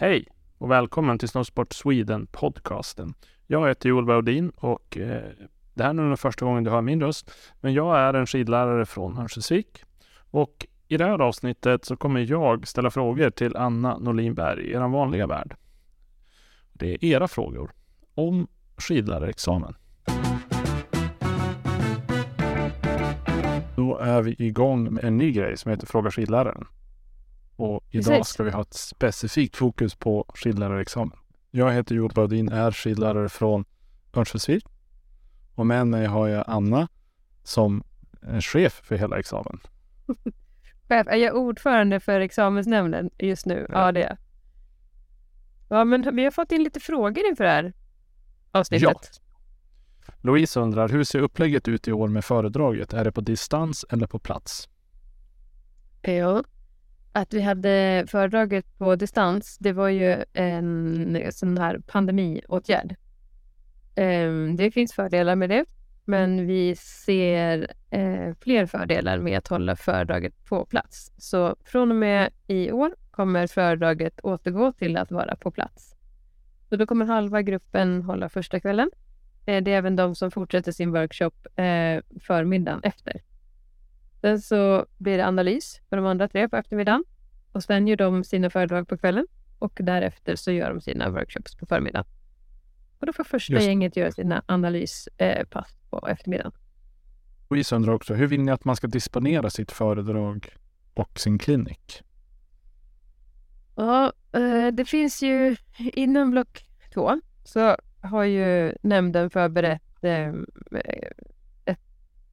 Hej och välkommen till Snowsport Sweden podcasten. Jag heter Joel Baudin och eh, det här är nog första gången du hör min röst. Men jag är en skidlärare från Örnsköldsvik och i det här avsnittet så kommer jag ställa frågor till Anna Norlinberg i er vanliga värld. Det är era frågor om skidlärarexamen. Då är vi igång med en ny grej som heter Fråga skidläraren. Och idag Precis. ska vi ha ett specifikt fokus på skidlärarexamen. Jag heter Joel Baudin, är skidlärare från Örnsköldsvik. Och med mig har jag Anna som är chef för hela examen. Chef, är jag ordförande för examensnämnden just nu? Ja. Ja, det är jag. Ja, men vi har fått in lite frågor inför det här avsnittet. Louise undrar, hur ser upplägget ut i år med föredraget? Är det på distans eller på plats? Ja. Att vi hade föredraget på distans, det var ju en sån här pandemiåtgärd. Ehm, det finns fördelar med det, men vi ser eh, fler fördelar med att hålla föredraget på plats. Så från och med i år kommer föredraget återgå till att vara på plats. Så då kommer halva gruppen hålla första kvällen. Eh, det är även de som fortsätter sin workshop eh, förmiddagen efter. Sen så blir det analys för de andra tre på eftermiddagen. Och sen gör de sina föredrag på kvällen. Och därefter så gör de sina workshops på förmiddagen. Och då får första Just gänget göra sina analyspass eh, på eftermiddagen. Louise undrar också, hur vill ni att man ska disponera sitt föredrag och sin klinik? Ja, eh, det finns ju inom block två så har ju nämnden förberett eh, ett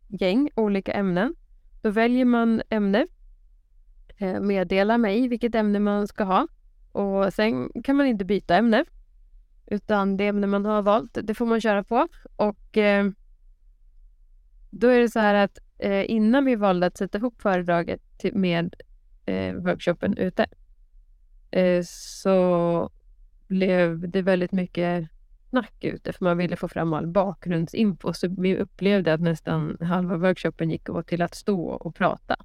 gäng olika ämnen. Då väljer man ämne, eh, meddelar mig vilket ämne man ska ha. Och sen kan man inte byta ämne utan det ämne man har valt, det får man köra på. Och eh, då är det så här att eh, innan vi valde att sätta ihop föredraget till, med eh, workshopen ute eh, så blev det väldigt mycket snack ute för man ville få fram all bakgrundsinfo. Så vi upplevde att nästan halva workshopen gick åt till att stå och prata.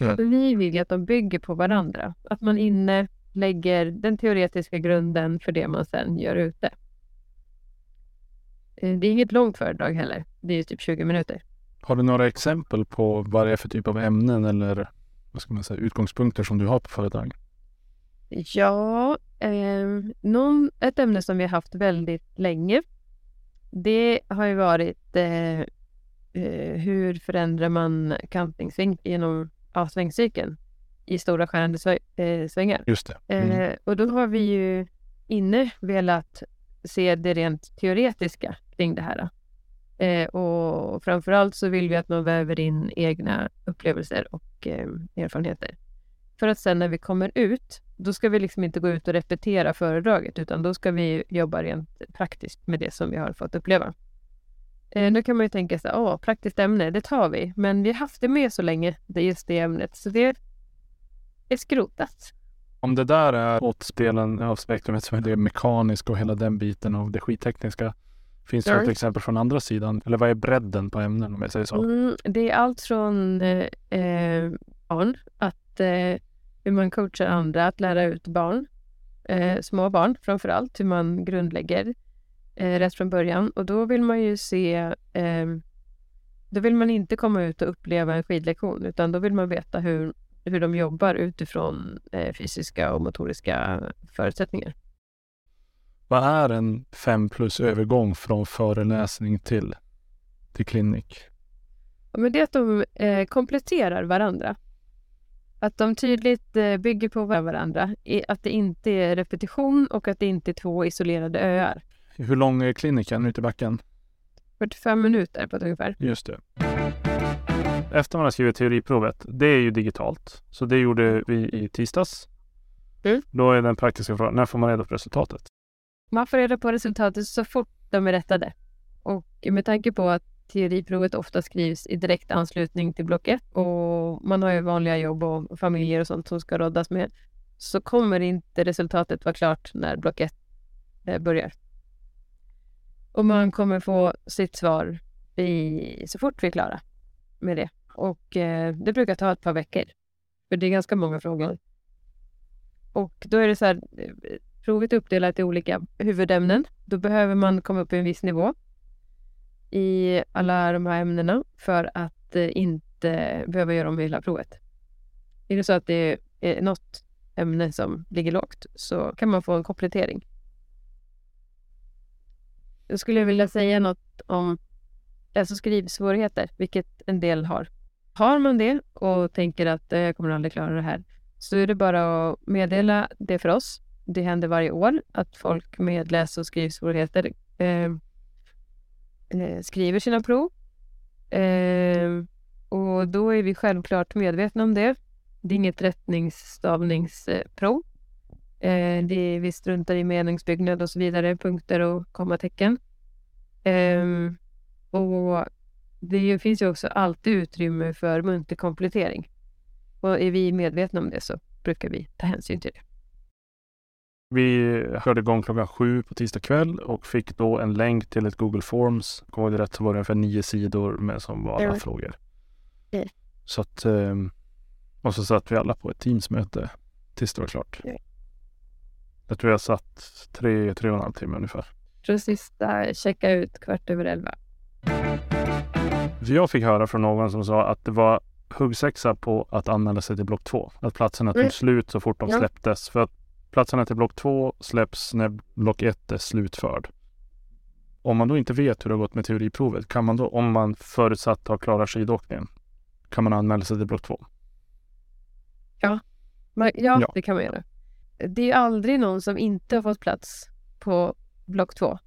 Mm. Så vi vill ju att de bygger på varandra. Att man inne lägger den teoretiska grunden för det man sen gör ute. Eh, Det är inget långt föredrag heller. Det är ju typ 20 minuter. Har du några exempel på vad det är för typ av ämnen eller vad ska man säga, utgångspunkter som du har på föredrag? Ja, eh, någon, ett ämne som vi har haft väldigt länge. Det har ju varit eh, eh, hur förändrar man kantingsving genom ja, svängcykeln i stora skärande svä- eh, svängar. Just det. Mm. Eh, och då har vi ju inne velat se det rent teoretiska kring det här. Eh, och framförallt så vill vi att man väver in egna upplevelser och eh, erfarenheter. För att sen när vi kommer ut, då ska vi liksom inte gå ut och repetera föredraget utan då ska vi jobba rent praktiskt med det som vi har fått uppleva. Eh, nu kan man ju tänka sig, åh, praktiskt ämne, det tar vi. Men vi har haft det med så länge, det är just det ämnet, så det är skrotat. Om det där är återspelen av spektrumet som är det mekaniska och hela den biten av det skittekniska. Finns det ett exempel från andra sidan? Eller vad är bredden på ämnen om jag säger så? Mm, det är allt från eh, eh, barn, att eh, hur man coachar andra att lära ut barn, eh, små barn framför allt, hur man grundlägger eh, rätt från början. Och då vill man ju se, eh, då vill man inte komma ut och uppleva en skidlektion, utan då vill man veta hur, hur de jobbar utifrån eh, fysiska och motoriska förutsättningar. Vad är en fem plus övergång från föreläsning till, till klinik? Ja, men det är att de eh, kompletterar varandra. Att de tydligt eh, bygger på varandra. Att det inte är repetition och att det inte är två isolerade öar. Hur lång är kliniken ute i backen? 45 minuter på ett ungefär. Just det. Efter man har skrivit teoriprovet, det är ju digitalt. Så det gjorde vi i tisdags. Mm. Då är den praktiska frågan, när får man reda på resultatet? Man får reda på resultatet så fort de är rättade. Och med tanke på att teoriprovet ofta skrivs i direkt anslutning till block 1 och man har ju vanliga jobb och familjer och sånt som ska råddas med så kommer inte resultatet vara klart när block 1 eh, börjar. Och man kommer få sitt svar i, så fort vi är klara med det. Och eh, det brukar ta ett par veckor. För det är ganska många frågor. och då är det så här, eh, provet är uppdelat i olika huvudämnen. Då behöver man komma upp i en viss nivå i alla de här ämnena för att eh, inte behöva göra om hela provet. Är det så att det är något ämne som ligger lågt så kan man få en komplettering. Jag skulle vilja säga något om läs och skrivsvårigheter, vilket en del har. Har man det och tänker att eh, jag kommer aldrig klara det här, så är det bara att meddela det för oss. Det händer varje år att folk med läs och skrivsvårigheter eh, Eh, skriver sina prov. Eh, och då är vi självklart medvetna om det. Det är inget rättningsstavningsprov. Eh, det är, vi struntar i meningsbyggnad och så vidare, punkter och kommatecken. Eh, och det finns ju också alltid utrymme för muntlig komplettering. Och är vi medvetna om det så brukar vi ta hänsyn till det. Vi hörde igång klockan sju på tisdag kväll och fick då en länk till ett Google Forms. Kommer jag ihåg det rätt så var det ungefär nio sidor med som var alla Mm. frågor. Mm. Så att, ehm, och så satt vi alla på ett Teamsmöte tills det var klart. Mm. Jag tror jag satt tre, tre och en halv timme ungefär. Så sista checka ut kvart över elva. Jag fick höra från någon som sa att det var huggsexa på att anmäla sig till block två. Att platserna tog Mm. slut så fort de Ja. släpptes. För att platserna till block två släpps när block ett är slutförd. Om man då inte vet hur det har gått med teoriprovet, kan man då, om man förutsatt har klarat skidåkningen, kan man anmäla sig till block två? Men, ja, Ja. det kan man göra. Det är aldrig någon som inte har fått plats på block två.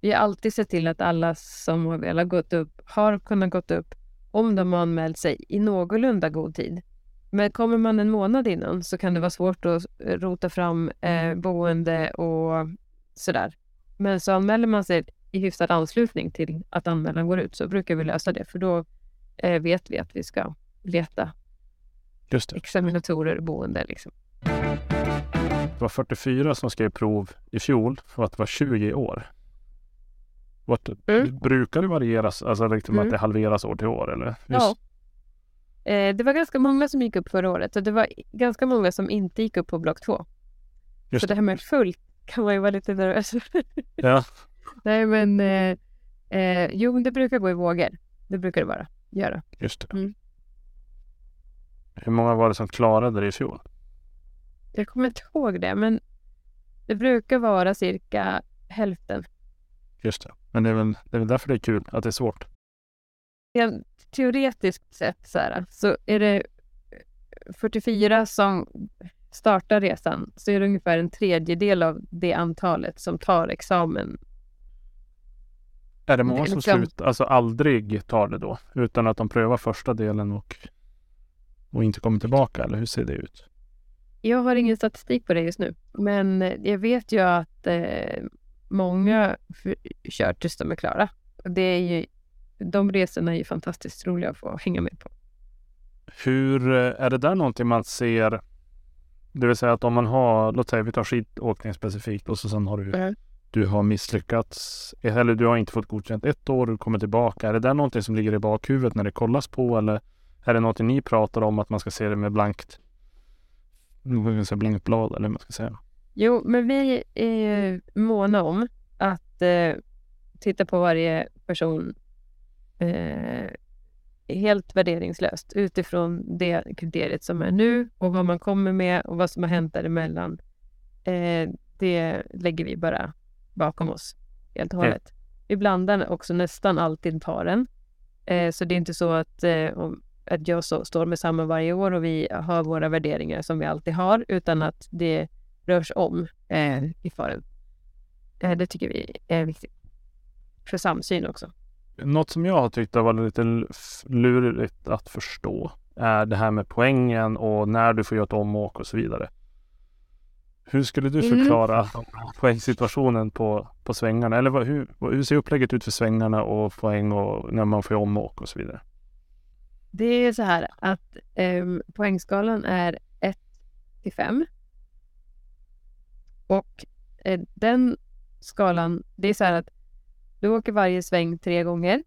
Vi har alltid sett till att alla som har velat gått upp har kunnat gått upp om de har anmält sig i någorlunda god tid. Men kommer man en månad innan så kan det vara svårt att rota fram eh, boende och sådär. Men så anmäler man sig i hyfsad anslutning till att anmälan går ut så brukar vi lösa det för då eh, vet vi att vi ska leta Just det. examinatorer och boende. Liksom. Det var 44 som skrev prov i fjol och att det var 20 i år. Vart, Mm. Brukar det varieras, alltså liksom Mm. att det halveras år till år? Eller? Ja. Eh, det var ganska många som gick upp förra året och det var ganska många som inte gick upp på block två. Just så det här med fullt kan man ju vara lite nervös för. Ja. Nej men, eh, eh, jo det brukar gå i vågor. Det brukar det vara, göra. Just det. Mm. Hur många var det som klarade det i fjol? Jag kommer inte ihåg det men det brukar vara cirka hälften. Just det. Men det är, väl, det är väl därför det är kul, att det är svårt. Rent Teoretiskt sett så, här, så är det 44 som startar resan så är det ungefär en tredjedel av det antalet som tar examen Är det många som Liksom- slutar, alltså aldrig tar det då? Utan att de prövar första delen och, och inte kommer tillbaka? Eller hur ser det ut? Jag har ingen statistik på det just nu, men jag vet ju att eh, många kör tills de är klara. Och det är ju, de resorna är ju fantastiskt roliga att få hänga med på. Hur, eh, är det där någonting man ser? Det vill säga att om man har, låt säga vi tar skidåkning specifikt och så sen har du, Mm. du har misslyckats eller du har inte fått godkänt ett år, du kommer tillbaka. Är det där någonting som ligger i bakhuvudet när det kollas på eller är det någonting ni pratar om att man ska se det med blankt, blankt blad eller vad man ska säga? Jo, men vi är måna om att eh, titta på varje person eh, helt värderingslöst utifrån det kriteriet som är nu och vad man kommer med och vad som har hänt däremellan. Eh, det lägger vi bara bakom oss helt och Mm. hållet. Vi blandar också nästan alltid paren. Eh, så det är inte så att, eh, om, att jag så, står med samma varje år och vi har våra värderingar som vi alltid har utan att det rörs om eh, i faren. Eh, det tycker vi är viktigt. För samsyn också. Något som jag har tyckt har varit lite lurigt att förstå är det här med poängen och när du får göra ett omåk och så vidare. Hur skulle du Mm. förklara poängsituationen på, på svängarna? Eller vad, hur, hur ser upplägget ut för svängarna och poäng och när man får göra omåk och så vidare? Det är så här att ehm, poängskalan är 1 till 5. Och eh, den skalan, det är så här att du åker varje sväng tre gånger.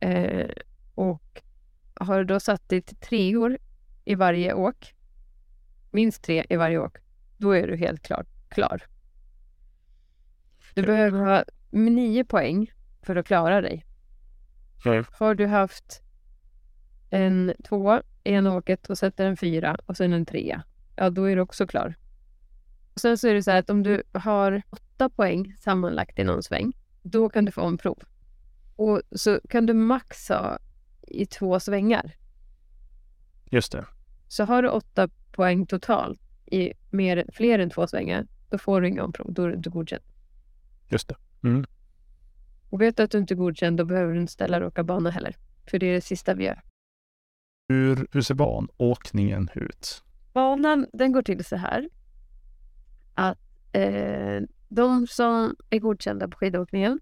Eh, och har du då satt dig till treor i varje åk minst tre i varje åk, då är du helt klart klar. Du behöver ha nio poäng för att klara dig. Mm. Har du haft en tvåa i ena åket och sätter en fyra och sen en trea, ja då är du också klar. Sen så är det så här att om du har åtta poäng sammanlagt i någon sväng, då kan du få omprov. Och så kan du max ha i två svängar. Just det. Så har du åtta poäng totalt i mer, fler än två svängar, då får du inga omprov. Då är du inte godkänd. Just det. Och vet du att du inte är godkänd, då behöver du inte ställa åka bana heller. För det är det sista vi gör. Hur, hur ser banåkningen ut? Banan, den går till så här. Att eh, de som är godkända på skidåkningen,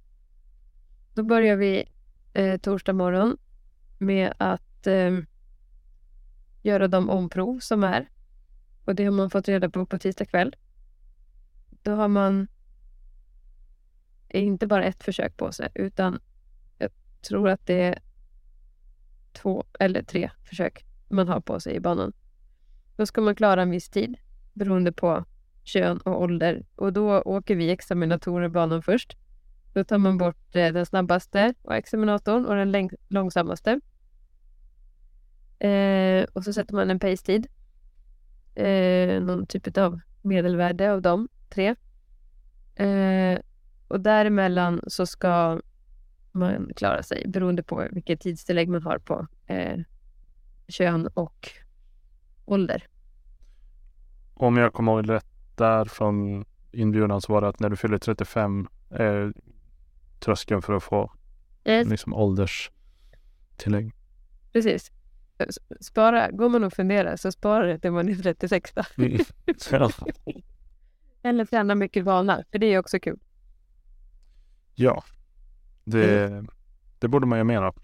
då börjar vi eh, torsdag morgon med att eh, göra de omprov som är. Och det har man fått reda på på tisdag kväll. Då har man eh, inte bara ett försök på sig, utan jag tror att det är två eller tre försök man har på sig i banan. Då ska man klara en viss tid beroende på kön och ålder. Och då åker vi examinatorer banan först. Då tar man bort eh, den snabbaste och examinatorn och den långsammaste. Eh, och så sätter man en pace-tid. Eh, någon typ av medelvärde av de tre. Eh, och däremellan så ska man klara sig beroende på vilket tidstillägg man har på eh, kön och ålder. Om jag kommer ihåg rätt där från inbjudan så var det att när du fyller 35 är tröskeln för att få Yes. liksom ålderstillägg. Precis. Spara, går man och funderar så spara det till man är 36 då. Mm. Ja. Eller träna mycket vana, för det är också kul. ja, det, det borde man ju mer av.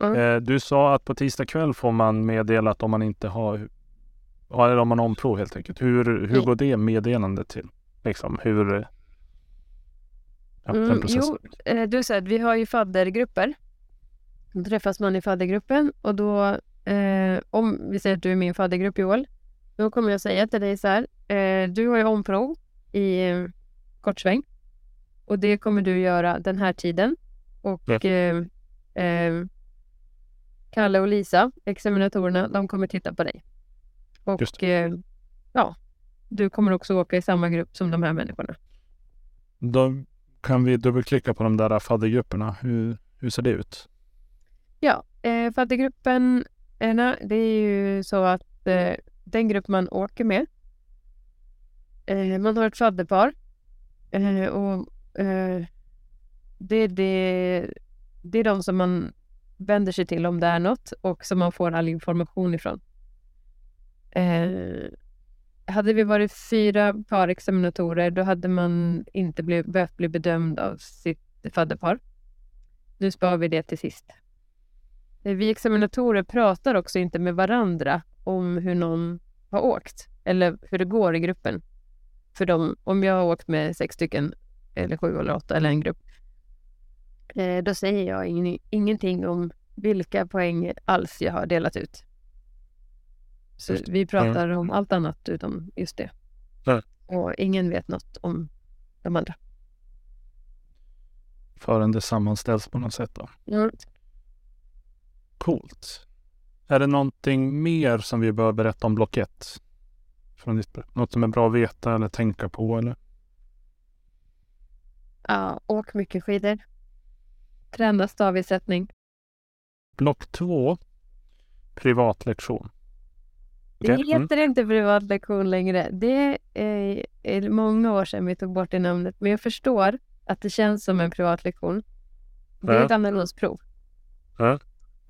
Mm. Eh, du sa att på tisdag kväll får man meddela att om man inte har, ja, eller om man har omprov helt enkelt. Hur, hur Mm. går det meddelandet till? Liksom hur, eh, ja, Mm, jo, eh, du säger att vi har ju faddergrupper. Då träffas man i faddergruppen och då, eh, om vi säger att du är min faddergrupp Joel, då kommer jag säga till dig så här, eh, du har ju omprov i eh, kortsväng och det kommer du göra den här tiden. Och eh, Kalle och Lisa, examinatorerna, de kommer titta på dig. Och eh, ja, du kommer också åka i samma grupp som de här människorna. Då kan vi dubbelklicka på de där faddergrupperna. Hur, hur ser det ut? Ja, eh, faddergruppen, ena, det är ju så att eh, den grupp man åker med, eh, man har ett fadderpar eh, och eh, det, det, det är de som man vänder sig till om det är något och som man får all information ifrån. Eh, hade vi varit fyra par examinatorer då hade man inte bli, behövt bli bedömd av sitt fadderpar. Nu sparar vi det till sist. Eh, Vi examinatorer pratar också inte med varandra om hur någon har åkt eller hur det går i gruppen. För dem, om jag har åkt med sex stycken eller sju eller åtta eller en grupp, eh, då säger jag ingenting om vilka poäng alls jag har delat ut. Så vi pratar om allt annat utom just det. Ja. Och ingen vet något om de andra. Förrän det sammanställs på något sätt då. Mm. Coolt. Är det någonting mer som vi bör berätta om block 1? Från ditt, något som är bra att veta eller tänka på eller? Ja, åk mycket skidor. Träna stavisättning. Block 2. Privatlektion. Det Okej, mm. heter inte privatlektion längre. Det är, är många år sedan vi tog bort det namnet. Men jag förstår att det känns som en privatlektion. Det är Ja. ett analysprov.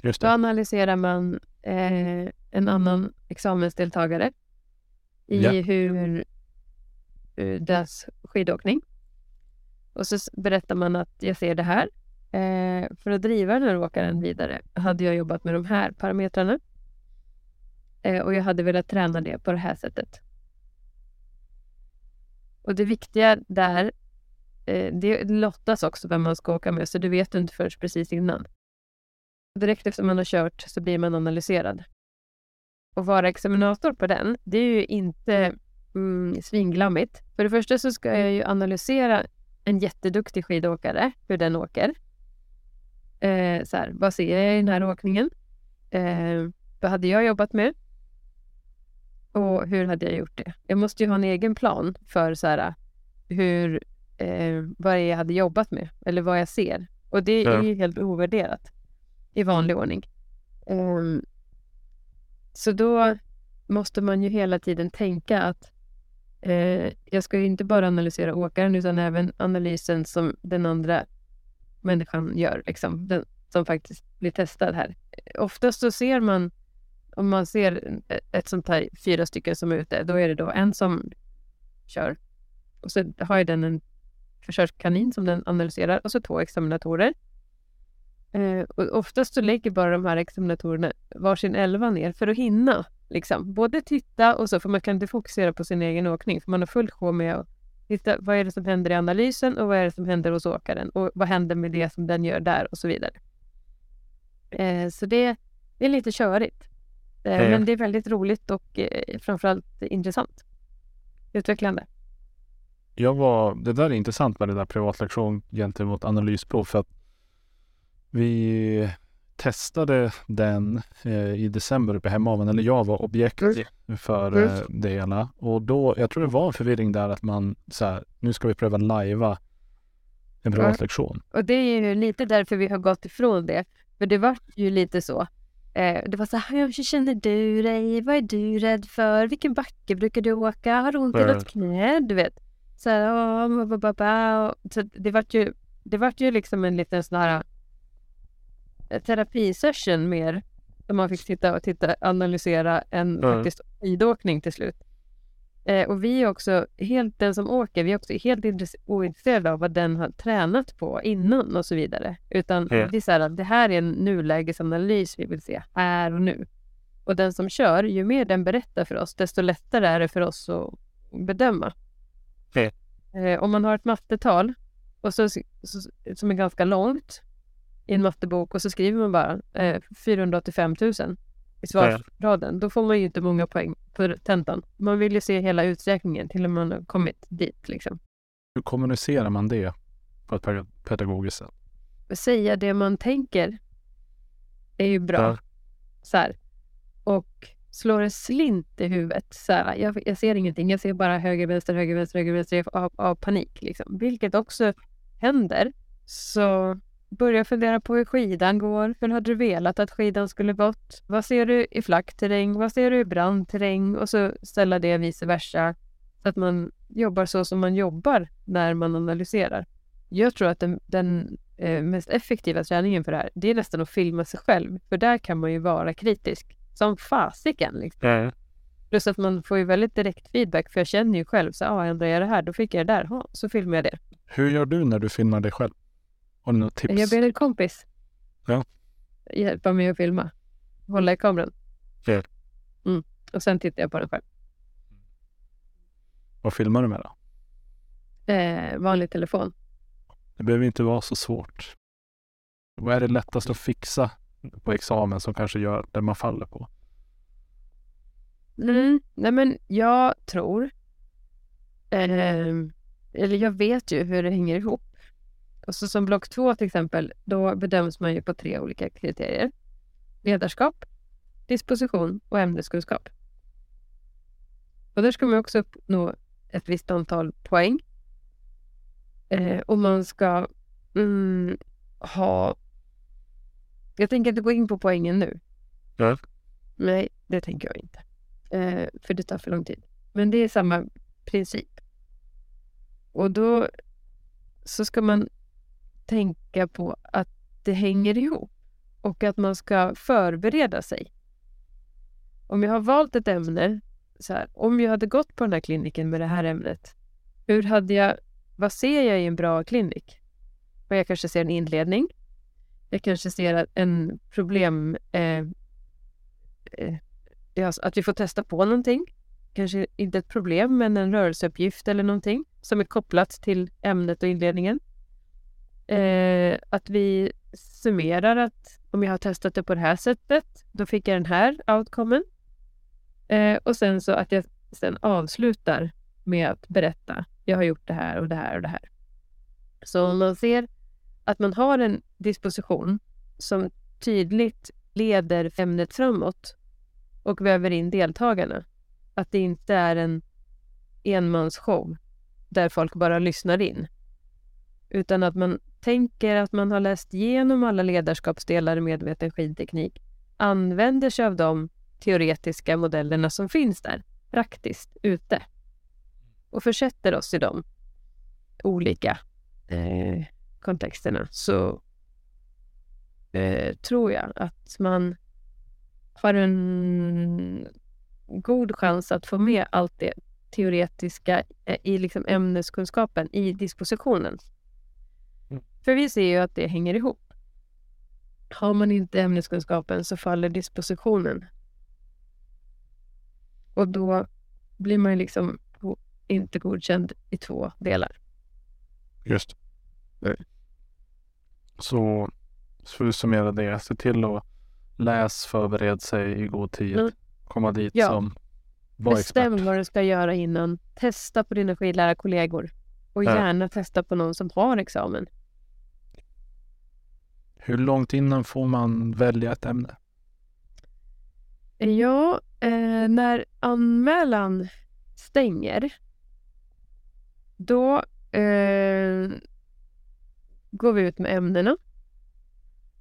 Just Då det. analyserar man eh, en annan examensdeltagare i Ja. hur, hur deras skidåkning. Och så berättar man att jag ser det här. Eh, för att driva den här åkaren vidare hade jag jobbat med de här parametrarna. Eh, och jag hade velat träna det på det här sättet. Och det viktiga där, eh, det lottas också vem man ska åka med, så du vet inte först precis innan. Direkt efter man har kört så blir man analyserad. att vara examinator på den, det är ju inte mm, svinglammigt. För det första så ska jag ju analysera en jätteduktig skidåkare, hur den åker. Eh, så här, vad ser jag i den här åkningen? Eh, vad hade jag jobbat med? Och hur hade jag gjort det? Jag måste ju ha en egen plan för så här, hur, eh, vad jag hade jobbat med eller vad jag ser. Och det är ju helt ovärderat i vanlig ordning. Um, så då måste man ju hela tiden tänka att eh, jag ska ju inte bara analysera åkaren utan även analysen som den andra människan gör, liksom, den, som faktiskt blir testad här. Oftast så ser man, om man ser ett sånt här fyra stycken som är ute, då är det då en som kör och så har ju den en försökskanin som den analyserar och så två examinatorer. Eh, och oftast så lägger bara de här examinatorerna varsin elva ner för att hinna. Liksom. Både titta och så, för man kan inte fokusera på sin egen åkning. För man har fullt sjå med att titta vad är det som händer i analysen och vad är det som händer hos åkaren och vad händer med det som den gör där och så vidare. Eh, så det, det, är lite körigt. Mm. Men det är väldigt roligt och eh, framförallt intressant. Utvecklande. Jag var, det där är intressant med det där privatlektion gentemot analysprov för att vi testade den eh, i december uppe hemmaven, eller jag var objekt mm. för mm. eh, det hela. Och då, jag tror det var en förvirring där att man så här, nu ska vi pröva lajva en privatlektion. Ja. Och det är ju lite därför vi har gått ifrån det. För det var ju lite så. Eh, det var så här, hur känner du dig? Vad är du rädd för? Vilken backe brukar du åka? Har du ont i något knä? Du vet. Så, här, åh, så det vart ju, det vart ju liksom en liten sån här terapisession mer. Där man fick sitta och titta, analysera en mm. faktiskt skidåkning till slut. Eh, och vi är också helt, den som åker, vi är också helt ointresserade av vad den har tränat på innan och så vidare. Utan mm. det är så här, det här är en nulägesanalys vi vill se här och nu. Och den som kör, ju mer den berättar för oss, desto lättare är det för oss att bedöma. Mm. Eh, om man har ett mattetal och så, så, som är ganska långt i en mattebok och så skriver man bara eh, 485 000 i svarsraden. Då får man ju inte många poäng för tentan. Man vill ju se hela uträkningen till man har kommit dit. Liksom. Hur kommunicerar man det på ett pedagogiskt sätt? Säga det man tänker är ju bra. Ja. Så här. Och slår det slint i huvudet. Så här, jag, jag, ser ingenting, jag ser bara höger, vänster, höger, vänster, höger, vänster av, av panik. Liksom. Vilket också händer. Så börja fundera på hur skidan går. Hur hade du velat att skidan skulle gått? Vad ser du i flack terräng? Vad ser du i brant terräng? Och så ställa det vice versa. Så att man jobbar så som man jobbar när man analyserar. Jag tror att den, den eh, mest effektiva träningen för det här, det är nästan att filma sig själv. För där kan man ju vara kritisk. Som fasiken. Liksom. Mm. Plus att man får ju väldigt direkt feedback. För jag känner ju själv, så ah, ändrar jag det här, då fick jag det där. Ha, så filmar jag det. Hur gör du när du filmar dig själv? Har du något tips? Jag ber en kompis ja. hjälpa mig att filma. Hålla i kameran. Ja. Mm. Och sen tittar jag på den själv. Vad filmar du med då? Eh, vanlig telefon. Det behöver inte vara så svårt. Vad är det lättast att fixa på examen som kanske gör det man faller på? Mm. Nej men jag tror, eh, eller jag vet ju hur det hänger ihop. Och så som block två till exempel, då bedöms man ju på tre olika kriterier. Ledarskap, disposition och ämneskunskap. Och där ska man också uppnå ett visst antal poäng. Eh, och man ska mm, ha... Jag tänker inte gå in på poängen nu. Ja. Nej, det tänker jag inte. Eh, för det tar för lång tid. Men det är samma princip. Och då så ska man tänka på att det hänger ihop och att man ska förbereda sig. Om jag har valt ett ämne, så här, om jag hade gått på den här kliniken med det här ämnet, hur hade jag, vad ser jag i en bra klinik? Och jag kanske ser en inledning. Jag kanske ser en problem, eh, eh, alltså att vi får testa på någonting. Kanske inte ett problem, men en rörelseuppgift eller någonting som är kopplat till ämnet och inledningen. Eh, att vi summerar att om jag har testat det på det här sättet, då fick jag den här outcomen. Eh, och sen så att jag sen avslutar med att berätta. Jag har gjort det här och det här och det här. Så om man ser att man har en disposition som tydligt leder ämnet framåt och väver in deltagarna. Att det inte är en enmansshow där folk bara lyssnar in. Utan att man tänker att man har läst igenom alla ledarskapsdelar i medveten skidteknik, använder sig av de teoretiska modellerna som finns där praktiskt ute och försätter oss i de olika eh, kontexterna så eh, tror jag att man har en god chans att få med allt det teoretiska eh, i liksom ämneskunskapen i dispositionen. För vi ser ju att det hänger ihop. Har man inte ämneskunskapen så faller dispositionen. Och då blir man liksom inte godkänd i två delar. Just mm. Så för att summera det, se till att läs, förbered sig i god tid, mm. komma dit ja. som var Bestäm expert. vad du ska göra innan. Testa på dina skidlärarkollegor och ja. gärna testa på någon som har examen. Hur långt innan får man välja ett ämne? Ja, eh, när anmälan stänger då eh, går vi ut med ämnena.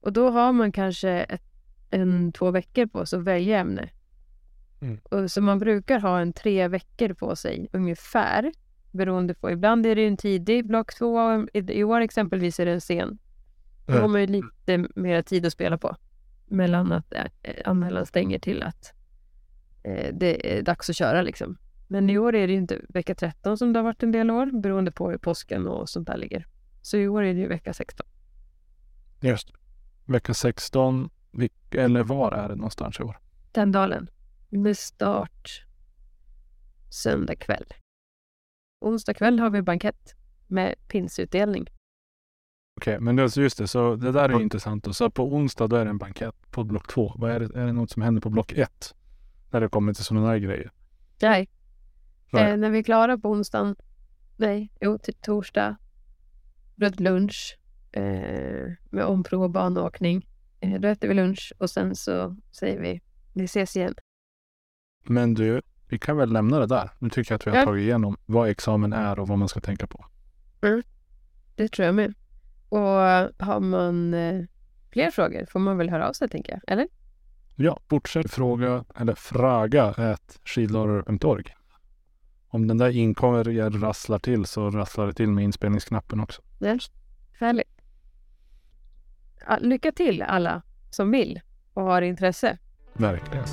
Och då har man kanske ett, en, två veckor på sig att välja ämne. Mm. Och, så man brukar ha en tre veckor på sig ungefär. Beroende på, ibland är det en tidig block två, i, i år exempelvis är det en sen. Då har man ju lite mer tid att spela på. Mellan att äh, anmälan stänger till att äh, det är dags att köra liksom. Men i år är det ju inte vecka 13 som det har varit en del år, beroende på hur påsken och sånt där ligger. Så i år är det ju vecka 16. Just Vecka 16, eller var är det någonstans i år? Tändalen. Med start söndag kväll. Onsdag kväll har vi bankett med pinsutdelning. Okej, okay, men just det, så det där är ju intressant. Och så på onsdag då är det en bankett på block 2. Vad är det, är det något som händer på block 1? När det kommer till sådana där grejer? Nej, Eh, när vi är klara på onsdagen, nej, jo, till torsdag, då äter lunch eh, med omprov och banåkning. Eh, då äter vi lunch och sen så säger vi vi ses igen. Men du, vi kan väl lämna det där. Nu tycker jag att vi har ja. tagit igenom vad examen är och vad man ska tänka på. Mm. Det tror jag med. Och har man eh, fler frågor får man väl höra av sig, tänker jag. Eller? Ja, fortsätt fråga eller fraga skidlärare.org. Om den där inkommer rasslar till så rasslar det till med inspelningsknappen också. Ja, härligt. Lycka till alla som vill och har intresse. Verkligen.